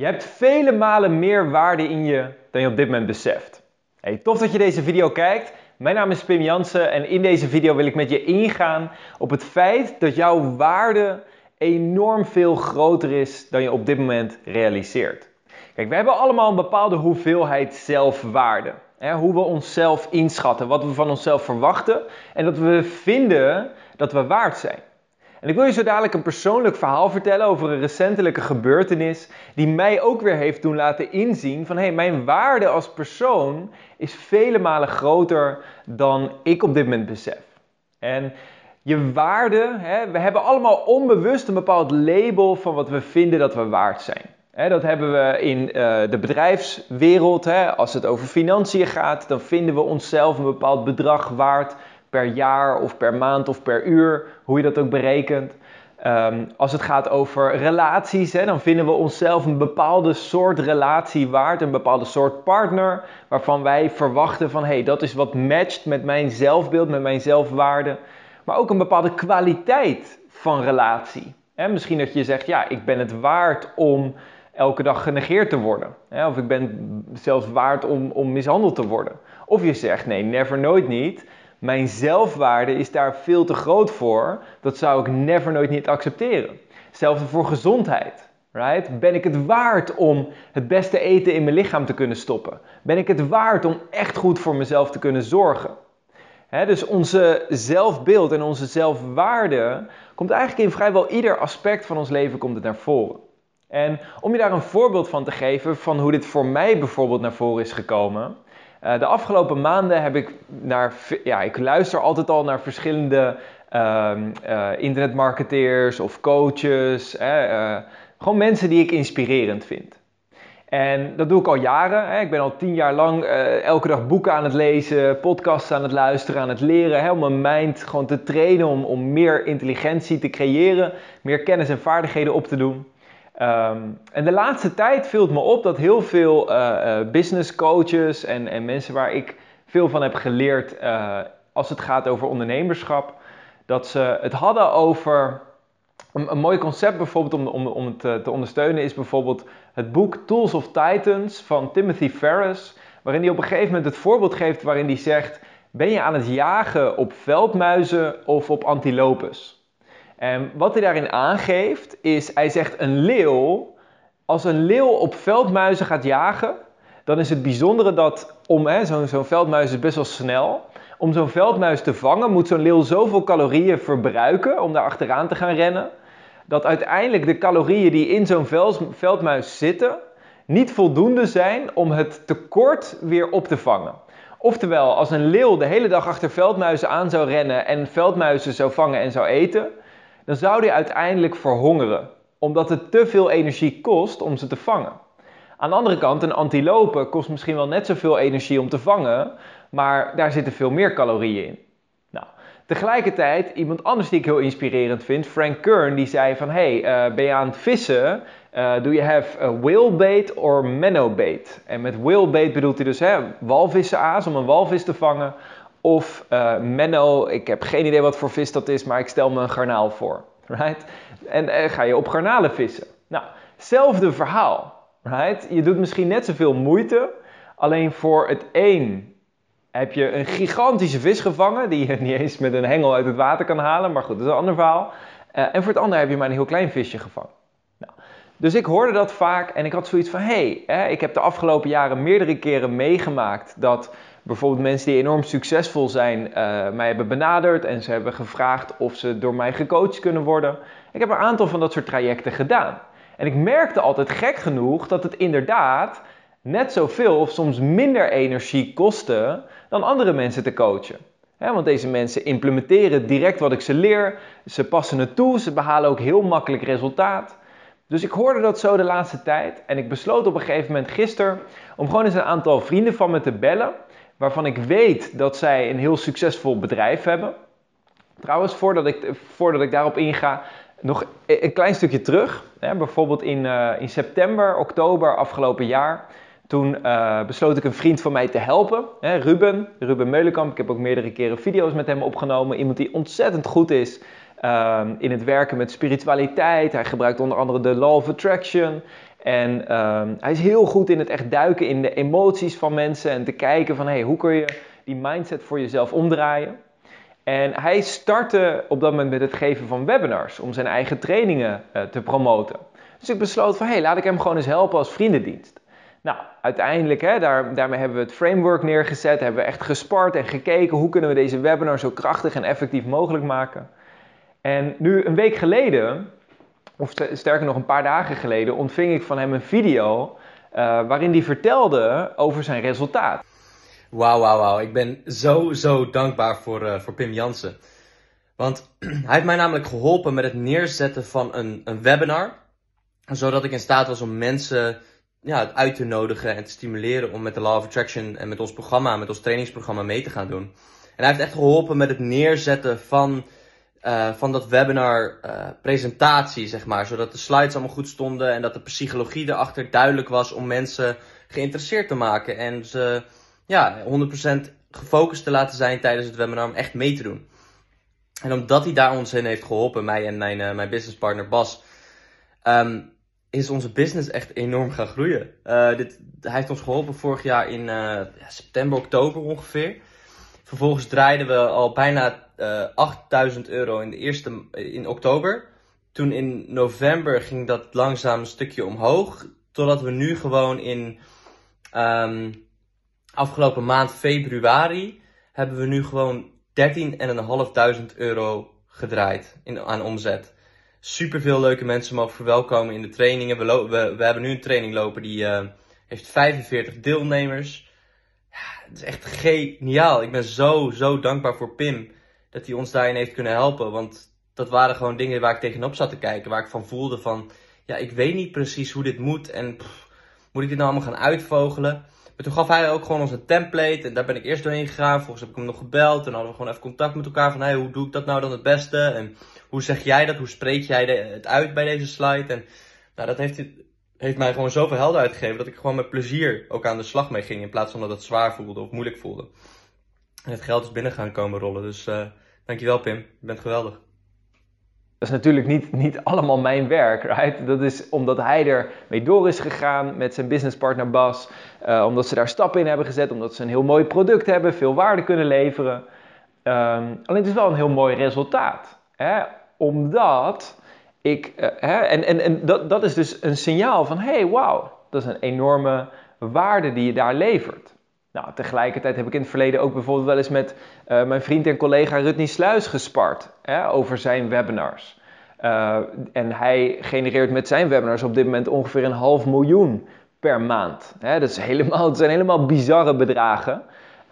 Je hebt vele malen meer waarde in je dan je op dit moment beseft. Hey, tof dat je deze video kijkt. Mijn naam is Pim Jansen en in deze video wil ik met je ingaan op het feit dat jouw waarde enorm veel groter is dan je op dit moment realiseert. Kijk, we hebben allemaal een bepaalde hoeveelheid zelfwaarde. Hè, hoe we onszelf inschatten, wat we van onszelf verwachten en dat we vinden dat we waard zijn. En ik wil je zo dadelijk een persoonlijk verhaal vertellen over een recentelijke gebeurtenis die mij ook weer heeft doen laten inzien van hé, hey, mijn waarde als persoon is vele malen groter dan ik op dit moment besef. En je waarde, hè, we hebben allemaal onbewust een bepaald label van wat we vinden dat we waard zijn. Dat hebben we in uh, de bedrijfswereld. Als het over financiën gaat, dan vinden we onszelf een bepaald bedrag waard per jaar of per maand of per uur, hoe je dat ook berekent. Um, als het gaat over relaties, hè, dan vinden we onszelf een bepaalde soort relatie waard, een bepaalde soort partner, waarvan wij verwachten van hé, hey, dat is wat matcht met mijn zelfbeeld, met mijn zelfwaarde. Maar ook een bepaalde kwaliteit van relatie. Hè, misschien dat je zegt, ja, ik ben het waard om elke dag genegeerd te worden. Hè, of ik ben zelfs waard om, om mishandeld te worden. Of je zegt, nee, never, nooit niet. Mijn zelfwaarde is daar veel te groot voor. Dat zou ik never nooit niet accepteren. Hetzelfde voor gezondheid. Right? Ben ik het waard om het beste eten in mijn lichaam te kunnen stoppen? Ben ik het waard om echt goed voor mezelf te kunnen zorgen? dus onze zelfbeeld en onze zelfwaarde komt eigenlijk in vrijwel ieder aspect van ons leven komt het naar voren. En om je daar een voorbeeld van te geven van hoe dit voor mij bijvoorbeeld naar voren is gekomen, uh, de afgelopen maanden heb ik naar, ja, ik luister altijd al naar verschillende uh, uh, internetmarketeers of coaches. Uh, gewoon mensen die ik inspirerend vind. En dat doe ik al jaren. Hè. Ik ben al tien jaar lang elke dag boeken aan het lezen, podcasts aan het luisteren, aan het leren. Hè, om mijn mind gewoon te trainen om, om meer intelligentie te creëren, meer kennis en vaardigheden op te doen. Um, en de laatste tijd viel het me op dat heel veel uh, business coaches en, en, mensen waar ik veel van heb geleerd uh, als het gaat over ondernemerschap, dat ze het hadden over een, een mooi concept bijvoorbeeld om, om, om het te ondersteunen is bijvoorbeeld het boek Tools of Titans van Timothy Ferris, waarin hij op een gegeven moment het voorbeeld geeft waarin hij zegt, ben je aan het jagen op veldmuizen of op antilopes? En wat hij daarin aangeeft is, hij zegt een leeuw, als een leeuw op veldmuizen gaat jagen, dan is het bijzondere dat om, zo'n zo veldmuis is best wel snel, om zo'n veldmuis te vangen moet zo'n leeuw zoveel calorieën verbruiken om daar achteraan te gaan rennen, dat uiteindelijk de calorieën die in zo'n veldmuis zitten, niet voldoende zijn om het tekort weer op te vangen. Oftewel, als een leeuw de hele dag achter veldmuizen aan zou rennen en veldmuizen zou vangen en zou eten, dan zou die uiteindelijk verhongeren, omdat het te veel energie kost om ze te vangen. Aan de andere kant, een antilope kost misschien wel net zoveel energie om te vangen, maar daar zitten veel meer calorieën in. Nou, tegelijkertijd, iemand anders die ik heel inspirerend vind, Frank Kern, die zei van, hey, uh, ben je aan het vissen? Uh, do you have a whale bait or minnow bait? En met whale bait bedoelt hij dus hè, walvissenaas om een walvis te vangen, of uh, Menno, ik heb geen idee wat voor vis dat is, maar ik stel me een garnaal voor. Right? En uh, ga je op garnalen vissen. Nou, hetzelfde verhaal. Right? Je doet misschien net zoveel moeite, alleen voor het een heb je een gigantische vis gevangen, die je niet eens met een hengel uit het water kan halen, maar goed, dat is een ander verhaal. Uh, en voor het andere heb je maar een heel klein visje gevangen. Nou, dus ik hoorde dat vaak en ik had zoiets van, hé, hey, ik heb de afgelopen jaren meerdere keren meegemaakt dat bijvoorbeeld mensen die enorm succesvol zijn uh, mij hebben benaderd en ze hebben gevraagd of ze door mij gecoacht kunnen worden. Ik heb een aantal van dat soort trajecten gedaan. En ik merkte altijd gek genoeg dat het inderdaad net zoveel of soms minder energie kostte dan andere mensen te coachen. want deze mensen implementeren direct wat ik ze leer, ze passen het toe, ze behalen ook heel makkelijk resultaat. Dus ik hoorde dat zo de laatste tijd en ik besloot op een gegeven moment gisteren om gewoon eens een aantal vrienden van me te bellen waarvan ik weet dat zij een heel succesvol bedrijf hebben. Trouwens, voordat ik, voordat ik daarop inga, nog een klein stukje terug. Bijvoorbeeld in, uh, in september, oktober afgelopen jaar. Toen uh, besloot ik een vriend van mij te helpen, hè, Ruben, Ruben Meulenkamp. Ik heb ook meerdere keren video's met hem opgenomen. Iemand die ontzettend goed is uh, in het werken met spiritualiteit. Hij gebruikt onder andere de Law of Attraction. En ehm, hij is heel goed in het echt duiken in de emoties van mensen en te kijken van hey, hoe kun je die mindset voor jezelf omdraaien. En hij startte op dat moment met het geven van webinars om zijn eigen trainingen uh, te promoten. Dus ik besloot van hey, laat ik hem gewoon eens helpen als vriendendienst. Nou, uiteindelijk, hè, daar, daarmee hebben we het framework neergezet, hebben we echt gespart en gekeken hoe kunnen we deze webinar zo krachtig en effectief mogelijk maken. En nu een week geleden, of sterker nog een paar dagen geleden, ontving ik van hem een video uh, waarin hij vertelde over zijn resultaat. Wauw, wauw, wauw. Ik ben zo, zo dankbaar voor, uh, voor Pim Jansen. Want hij heeft mij namelijk geholpen met het neerzetten van een, een webinar. Zodat ik in staat was om mensen ja, uit te nodigen en te stimuleren om met de Law of Attraction en met ons programma, met ons trainingsprogramma mee te gaan doen. En hij heeft echt geholpen met het neerzetten van, uh, van dat webinar uh, presentatie, zeg maar. Zodat de slides allemaal goed stonden en dat de psychologie erachter duidelijk was om mensen geïnteresseerd te maken. En ze ja, 100% gefocust te laten zijn tijdens het webinar om echt mee te doen. En omdat hij daar ons in heeft geholpen, mij en mijn, uh, mijn businesspartner Bas, um, is onze business echt enorm gaan groeien. Dit, hij heeft ons geholpen vorig jaar in september, oktober ongeveer. Vervolgens draaiden we al bijna uh, 8000 euro in de eerste in oktober. Toen in november ging dat langzaam een stukje omhoog. Totdat we nu gewoon in um, afgelopen maand februari hebben we nu gewoon 13.500 euro gedraaid in, aan omzet. Super veel leuke mensen mogen verwelkomen in de trainingen. We, we, we hebben nu een training lopen die uh, heeft 45 deelnemers. Het is echt geniaal. Ik ben zo, zo dankbaar voor Pim dat hij ons daarin heeft kunnen helpen. Want dat waren gewoon dingen waar ik tegenop zat te kijken. Waar ik van voelde van, ja, ik weet niet precies hoe dit moet. En pff, moet ik dit nou allemaal gaan uitvogelen? Maar toen gaf hij ook gewoon ons een template. En daar ben ik eerst doorheen gegaan. Vervolgens heb ik hem nog gebeld. En hadden we gewoon even contact met elkaar. Van hey, hoe doe ik dat nou dan het beste? En hoe zeg jij dat? Hoe spreek jij het uit bij deze slide? En nou, dat heeft, heeft mij gewoon zoveel helderheid gegeven. Dat ik gewoon met plezier ook aan de slag mee ging. In plaats van dat het zwaar voelde of moeilijk voelde. En het geld is binnen gaan komen rollen. Dus uh, dankjewel Pim. Je bent geweldig. Dat is natuurlijk niet, niet allemaal mijn werk, right? Dat is omdat hij er mee door is gegaan met zijn businesspartner Bas. Uh, omdat ze daar stappen in hebben gezet, omdat ze een heel mooi product hebben, veel waarde kunnen leveren. Um, alleen het is wel een heel mooi resultaat. Hè? Omdat ik, uh, hè? en, en, en dat, dat is dus een signaal van, hey, wauw, dat is een enorme waarde die je daar levert. Nou, tegelijkertijd heb ik in het verleden ook bijvoorbeeld wel eens met uh, mijn vriend en collega Rutney Sluis gespart hè, over zijn webinars. Uh, en hij genereert met zijn webinars op dit moment ongeveer een half miljoen per maand. Hè, dat, is helemaal, zijn helemaal bizarre bedragen.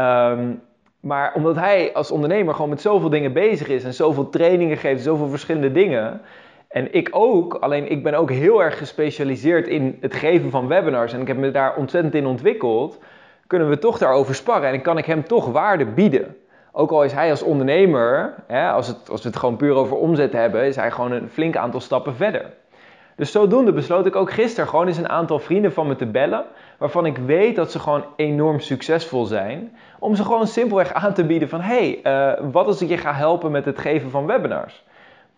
Um, maar omdat hij als ondernemer gewoon met zoveel dingen bezig is en zoveel trainingen geeft, zoveel verschillende dingen. En ik ook, alleen ik ben ook heel erg gespecialiseerd in het geven van webinars en ik heb me daar ontzettend in ontwikkeld kunnen we toch daarover sparren en kan ik hem toch waarde bieden. Ook al is hij als ondernemer, hè, als, het, als we het gewoon puur over omzet hebben, is hij gewoon een flink aantal stappen verder. Dus zodoende besloot ik ook gisteren gewoon eens een aantal vrienden van me te bellen, waarvan ik weet dat ze gewoon enorm succesvol zijn, om ze gewoon simpelweg aan te bieden van, hey, uh, wat als ik je ga helpen met het geven van webinars?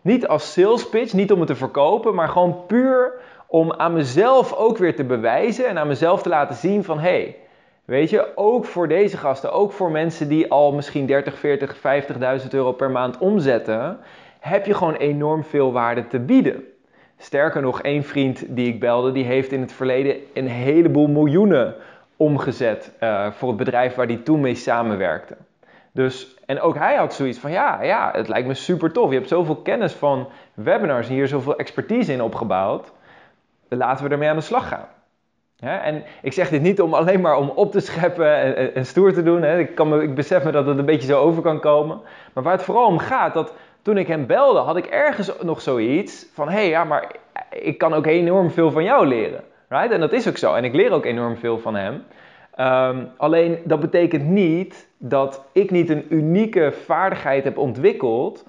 Niet als sales pitch, niet om het te verkopen, maar gewoon puur om aan mezelf ook weer te bewijzen en aan mezelf te laten zien van, hey, Weet je, ook voor deze gasten, ook voor mensen die al misschien 30, 40, 50.000 euro per maand omzetten, heb je gewoon enorm veel waarde te bieden. Sterker nog, één vriend die ik belde, die heeft in het verleden een heleboel miljoenen omgezet uh, voor het bedrijf waar hij toen mee samenwerkte. Dus, en ook hij had zoiets van, ja, ja, het lijkt me super tof. Je hebt zoveel kennis van webinars en hier zoveel expertise in opgebouwd. Laten we ermee aan de slag gaan. En ik zeg dit niet om alleen maar om op te scheppen en, en stoer te doen. Ik, kan ik besef me dat het een beetje zo over kan komen. Maar waar het vooral om gaat, dat toen ik hem belde, had ik ergens nog zoiets van: hé, hey, ja, maar ik kan ook enorm veel van jou leren. Right? En dat is ook zo. En ik leer ook enorm veel van hem. Um, alleen dat betekent niet dat ik niet een unieke vaardigheid heb ontwikkeld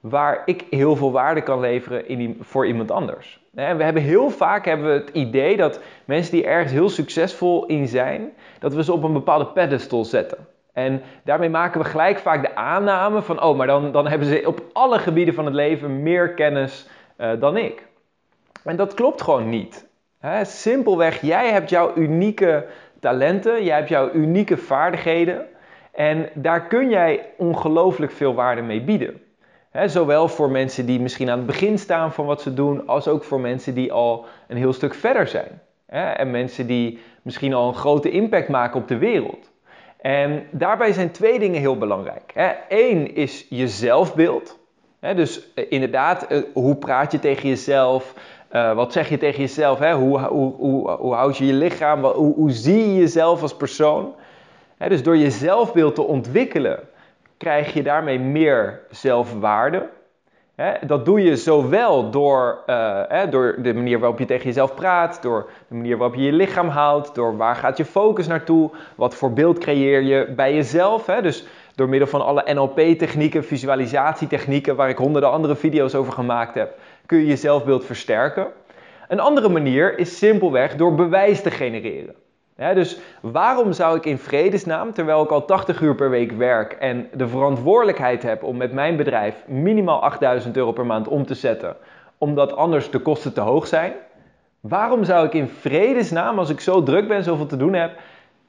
waar ik heel veel waarde kan leveren in, voor iemand anders. We hebben heel vaak hebben we het idee dat mensen die ergens heel succesvol in zijn, dat we ze op een bepaalde pedestal zetten. En daarmee maken we gelijk vaak de aanname van, oh, maar dan, dan hebben ze op alle gebieden van het leven meer kennis uh, dan ik. En dat klopt gewoon niet. Simpelweg, jij hebt jouw unieke talenten, jij hebt jouw unieke vaardigheden en daar kun jij ongelooflijk veel waarde mee bieden. zowel voor mensen die misschien aan het begin staan van wat ze doen, als ook voor mensen die al een heel stuk verder zijn. en mensen die misschien al een grote impact maken op de wereld. En daarbij zijn twee dingen heel belangrijk. Eén is je zelfbeeld. Dus eh, inderdaad, eh, hoe praat je tegen jezelf? Uh, wat zeg je tegen jezelf? Hè? Hoe, hoe, hoe, hoe houd je je lichaam? Hoe, zie je jezelf als persoon? Hè, dus door je zelfbeeld te ontwikkelen, krijg je daarmee meer zelfwaarde. Hè, dat doe je zowel door, uh, hè, door de manier waarop je tegen jezelf praat, door de manier waarop je je lichaam houdt, door waar gaat je focus naartoe, wat voor beeld creëer je bij jezelf. Dus door middel van alle NLP-technieken, visualisatietechnieken, waar ik honderden andere video's over gemaakt heb, kun je je zelfbeeld versterken. Een andere manier is simpelweg door bewijs te genereren. dus waarom zou ik in vredesnaam, terwijl ik al 80 uur per week werk en de verantwoordelijkheid heb om met mijn bedrijf minimaal 8000 euro per maand om te zetten, omdat anders de kosten te hoog zijn? Waarom zou ik in vredesnaam, als ik zo druk ben, zoveel te doen heb,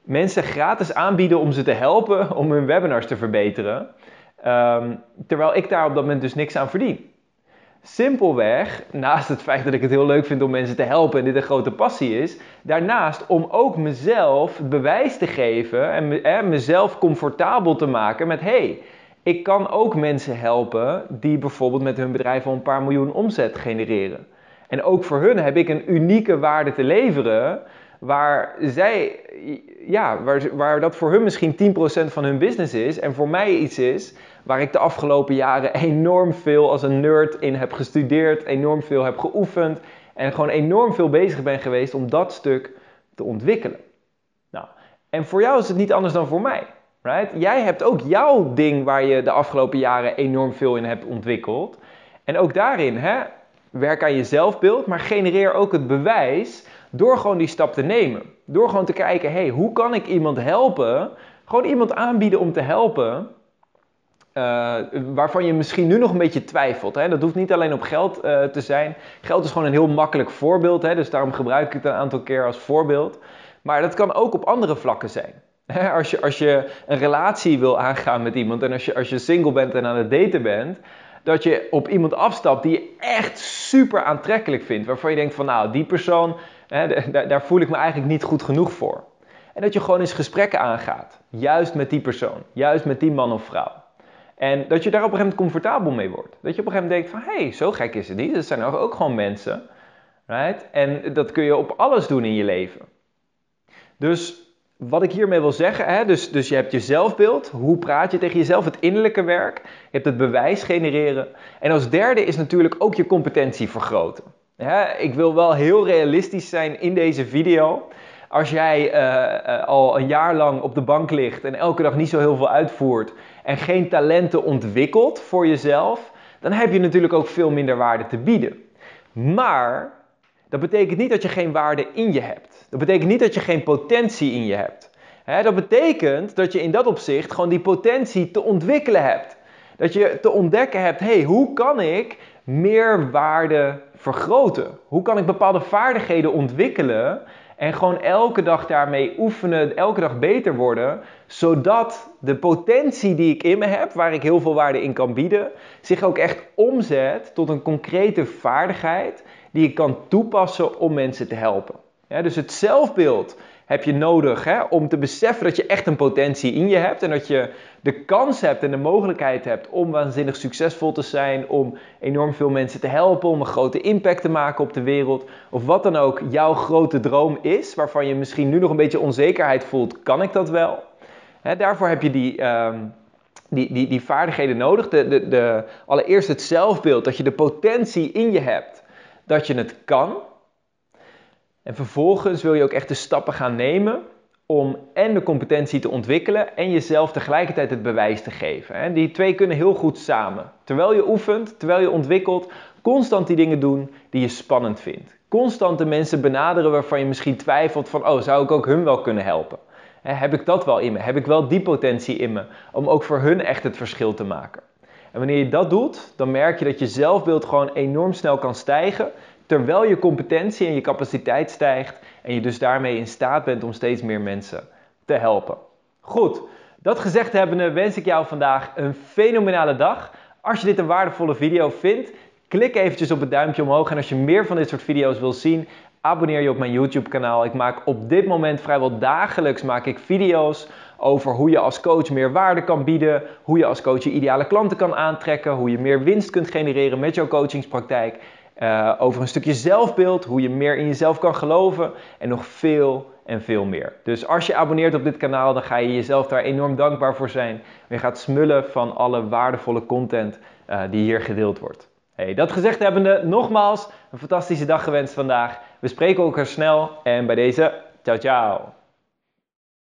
mensen gratis aanbieden om ze te helpen om hun webinars te verbeteren, um, terwijl ik daar op dat moment dus niks aan verdien? Simpelweg, naast het feit dat ik het heel leuk vind om mensen te helpen en dit een grote passie is, daarnaast om ook mezelf het bewijs te geven en mezelf comfortabel te maken met hey, ik kan ook mensen helpen die bijvoorbeeld met hun bedrijf al een paar miljoen omzet genereren. En ook voor hun heb ik een unieke waarde te leveren waar zij, ja, waar, waar dat voor hun misschien 10% van hun business is en voor mij iets is waar ik de afgelopen jaren enorm veel als een nerd in heb gestudeerd, enorm veel heb geoefend en gewoon enorm veel bezig ben geweest om dat stuk te ontwikkelen. Nou, en voor jou is het niet anders dan voor mij. Right? Jij hebt ook jouw ding waar je de afgelopen jaren enorm veel in hebt ontwikkeld. En ook daarin, hè, werk aan je zelfbeeld, maar genereer ook het bewijs door gewoon die stap te nemen. Door gewoon te kijken, hey, hoe kan ik iemand helpen? Gewoon iemand aanbieden om te helpen uh, waarvan je misschien nu nog een beetje twijfelt. Hè? Dat hoeft niet alleen op geld uh, te zijn. Geld is gewoon een heel makkelijk voorbeeld, hè? dus daarom gebruik ik het een aantal keer als voorbeeld. Maar dat kan ook op andere vlakken zijn. Als je, als je een relatie wil aangaan met iemand en als je, als je single bent en aan het daten bent, dat je op iemand afstapt die je echt super aantrekkelijk vindt. Waarvan je denkt van nou, die persoon, hè, daar, voel ik me eigenlijk niet goed genoeg voor. En dat je gewoon eens gesprekken aangaat. Juist met die persoon. Juist met die man of vrouw. En dat je daar op een gegeven moment comfortabel mee wordt. Dat je op een gegeven moment denkt van, hé, hey, zo gek is het niet. Dat zijn ook gewoon mensen. Right? En dat kun je op alles doen in je leven. Dus wat ik hiermee wil zeggen, hè, dus, dus je hebt je zelfbeeld. Hoe praat je tegen jezelf? Het innerlijke werk. Je hebt het bewijs genereren. En als derde is natuurlijk ook je competentie vergroten. Ik wil wel heel realistisch zijn in deze video. Als jij eh, eh, al een jaar lang op de bank ligt en elke dag niet zo heel veel uitvoert en geen talenten ontwikkelt voor jezelf, dan heb je natuurlijk ook veel minder waarde te bieden. Maar dat betekent niet dat je geen waarde in je hebt. Dat betekent niet dat je geen potentie in je hebt. dat betekent dat je in dat opzicht gewoon die potentie te ontwikkelen hebt. Dat je te ontdekken hebt, hé, hey, hoe kan ik meer waarde vergroten? Hoe kan ik bepaalde vaardigheden ontwikkelen en gewoon elke dag daarmee oefenen, elke dag beter worden, zodat de potentie die ik in me heb, waar ik heel veel waarde in kan bieden, zich ook echt omzet tot een concrete vaardigheid die ik kan toepassen om mensen te helpen. Dus het zelfbeeld heb je nodig hè, om te beseffen dat je echt een potentie in je hebt en dat je de kans hebt en de mogelijkheid hebt om waanzinnig succesvol te zijn, om enorm veel mensen te helpen, om een grote impact te maken op de wereld, of wat dan ook jouw grote droom is, waarvan je misschien nu nog een beetje onzekerheid voelt, kan ik dat wel? Hè, daarvoor heb je die, um, die, die, die vaardigheden nodig. De, de, de, allereerst het zelfbeeld, dat je de potentie in je hebt, dat je het kan. En vervolgens wil je ook echt de stappen gaan nemen om en de competentie te ontwikkelen en jezelf tegelijkertijd het bewijs te geven. En die twee kunnen heel goed samen. Terwijl je oefent, terwijl je ontwikkelt, constant die dingen doen die je spannend vindt. Constant de mensen benaderen waarvan je misschien twijfelt van, oh, zou ik ook hun wel kunnen helpen? Heb ik dat wel in me? Heb ik wel die potentie in me om ook voor hun echt het verschil te maken? En wanneer je dat doet, dan merk je dat je zelfbeeld gewoon enorm snel kan stijgen, terwijl je competentie en je capaciteit stijgt en je dus daarmee in staat bent om steeds meer mensen te helpen. Goed, dat gezegd hebbende wens ik jou vandaag een fenomenale dag. Als je dit een waardevolle video vindt, klik eventjes op het duimpje omhoog. En als je meer van dit soort video's wil zien, abonneer je op mijn YouTube kanaal. Ik maak op dit moment vrijwel dagelijks maak ik video's over hoe je als coach meer waarde kan bieden, hoe je als coach je ideale klanten kan aantrekken, hoe je meer winst kunt genereren met jouw coachingspraktijk, uh, over een stukje zelfbeeld, hoe je meer in jezelf kan geloven en nog veel en veel meer. Dus als je abonneert op dit kanaal, dan ga je jezelf daar enorm dankbaar voor zijn. Je gaat smullen van alle waardevolle content uh, die hier gedeeld wordt. Hey, dat gezegd hebbende, nogmaals een fantastische dag gewenst vandaag. We spreken elkaar snel en bij deze, ciao ciao.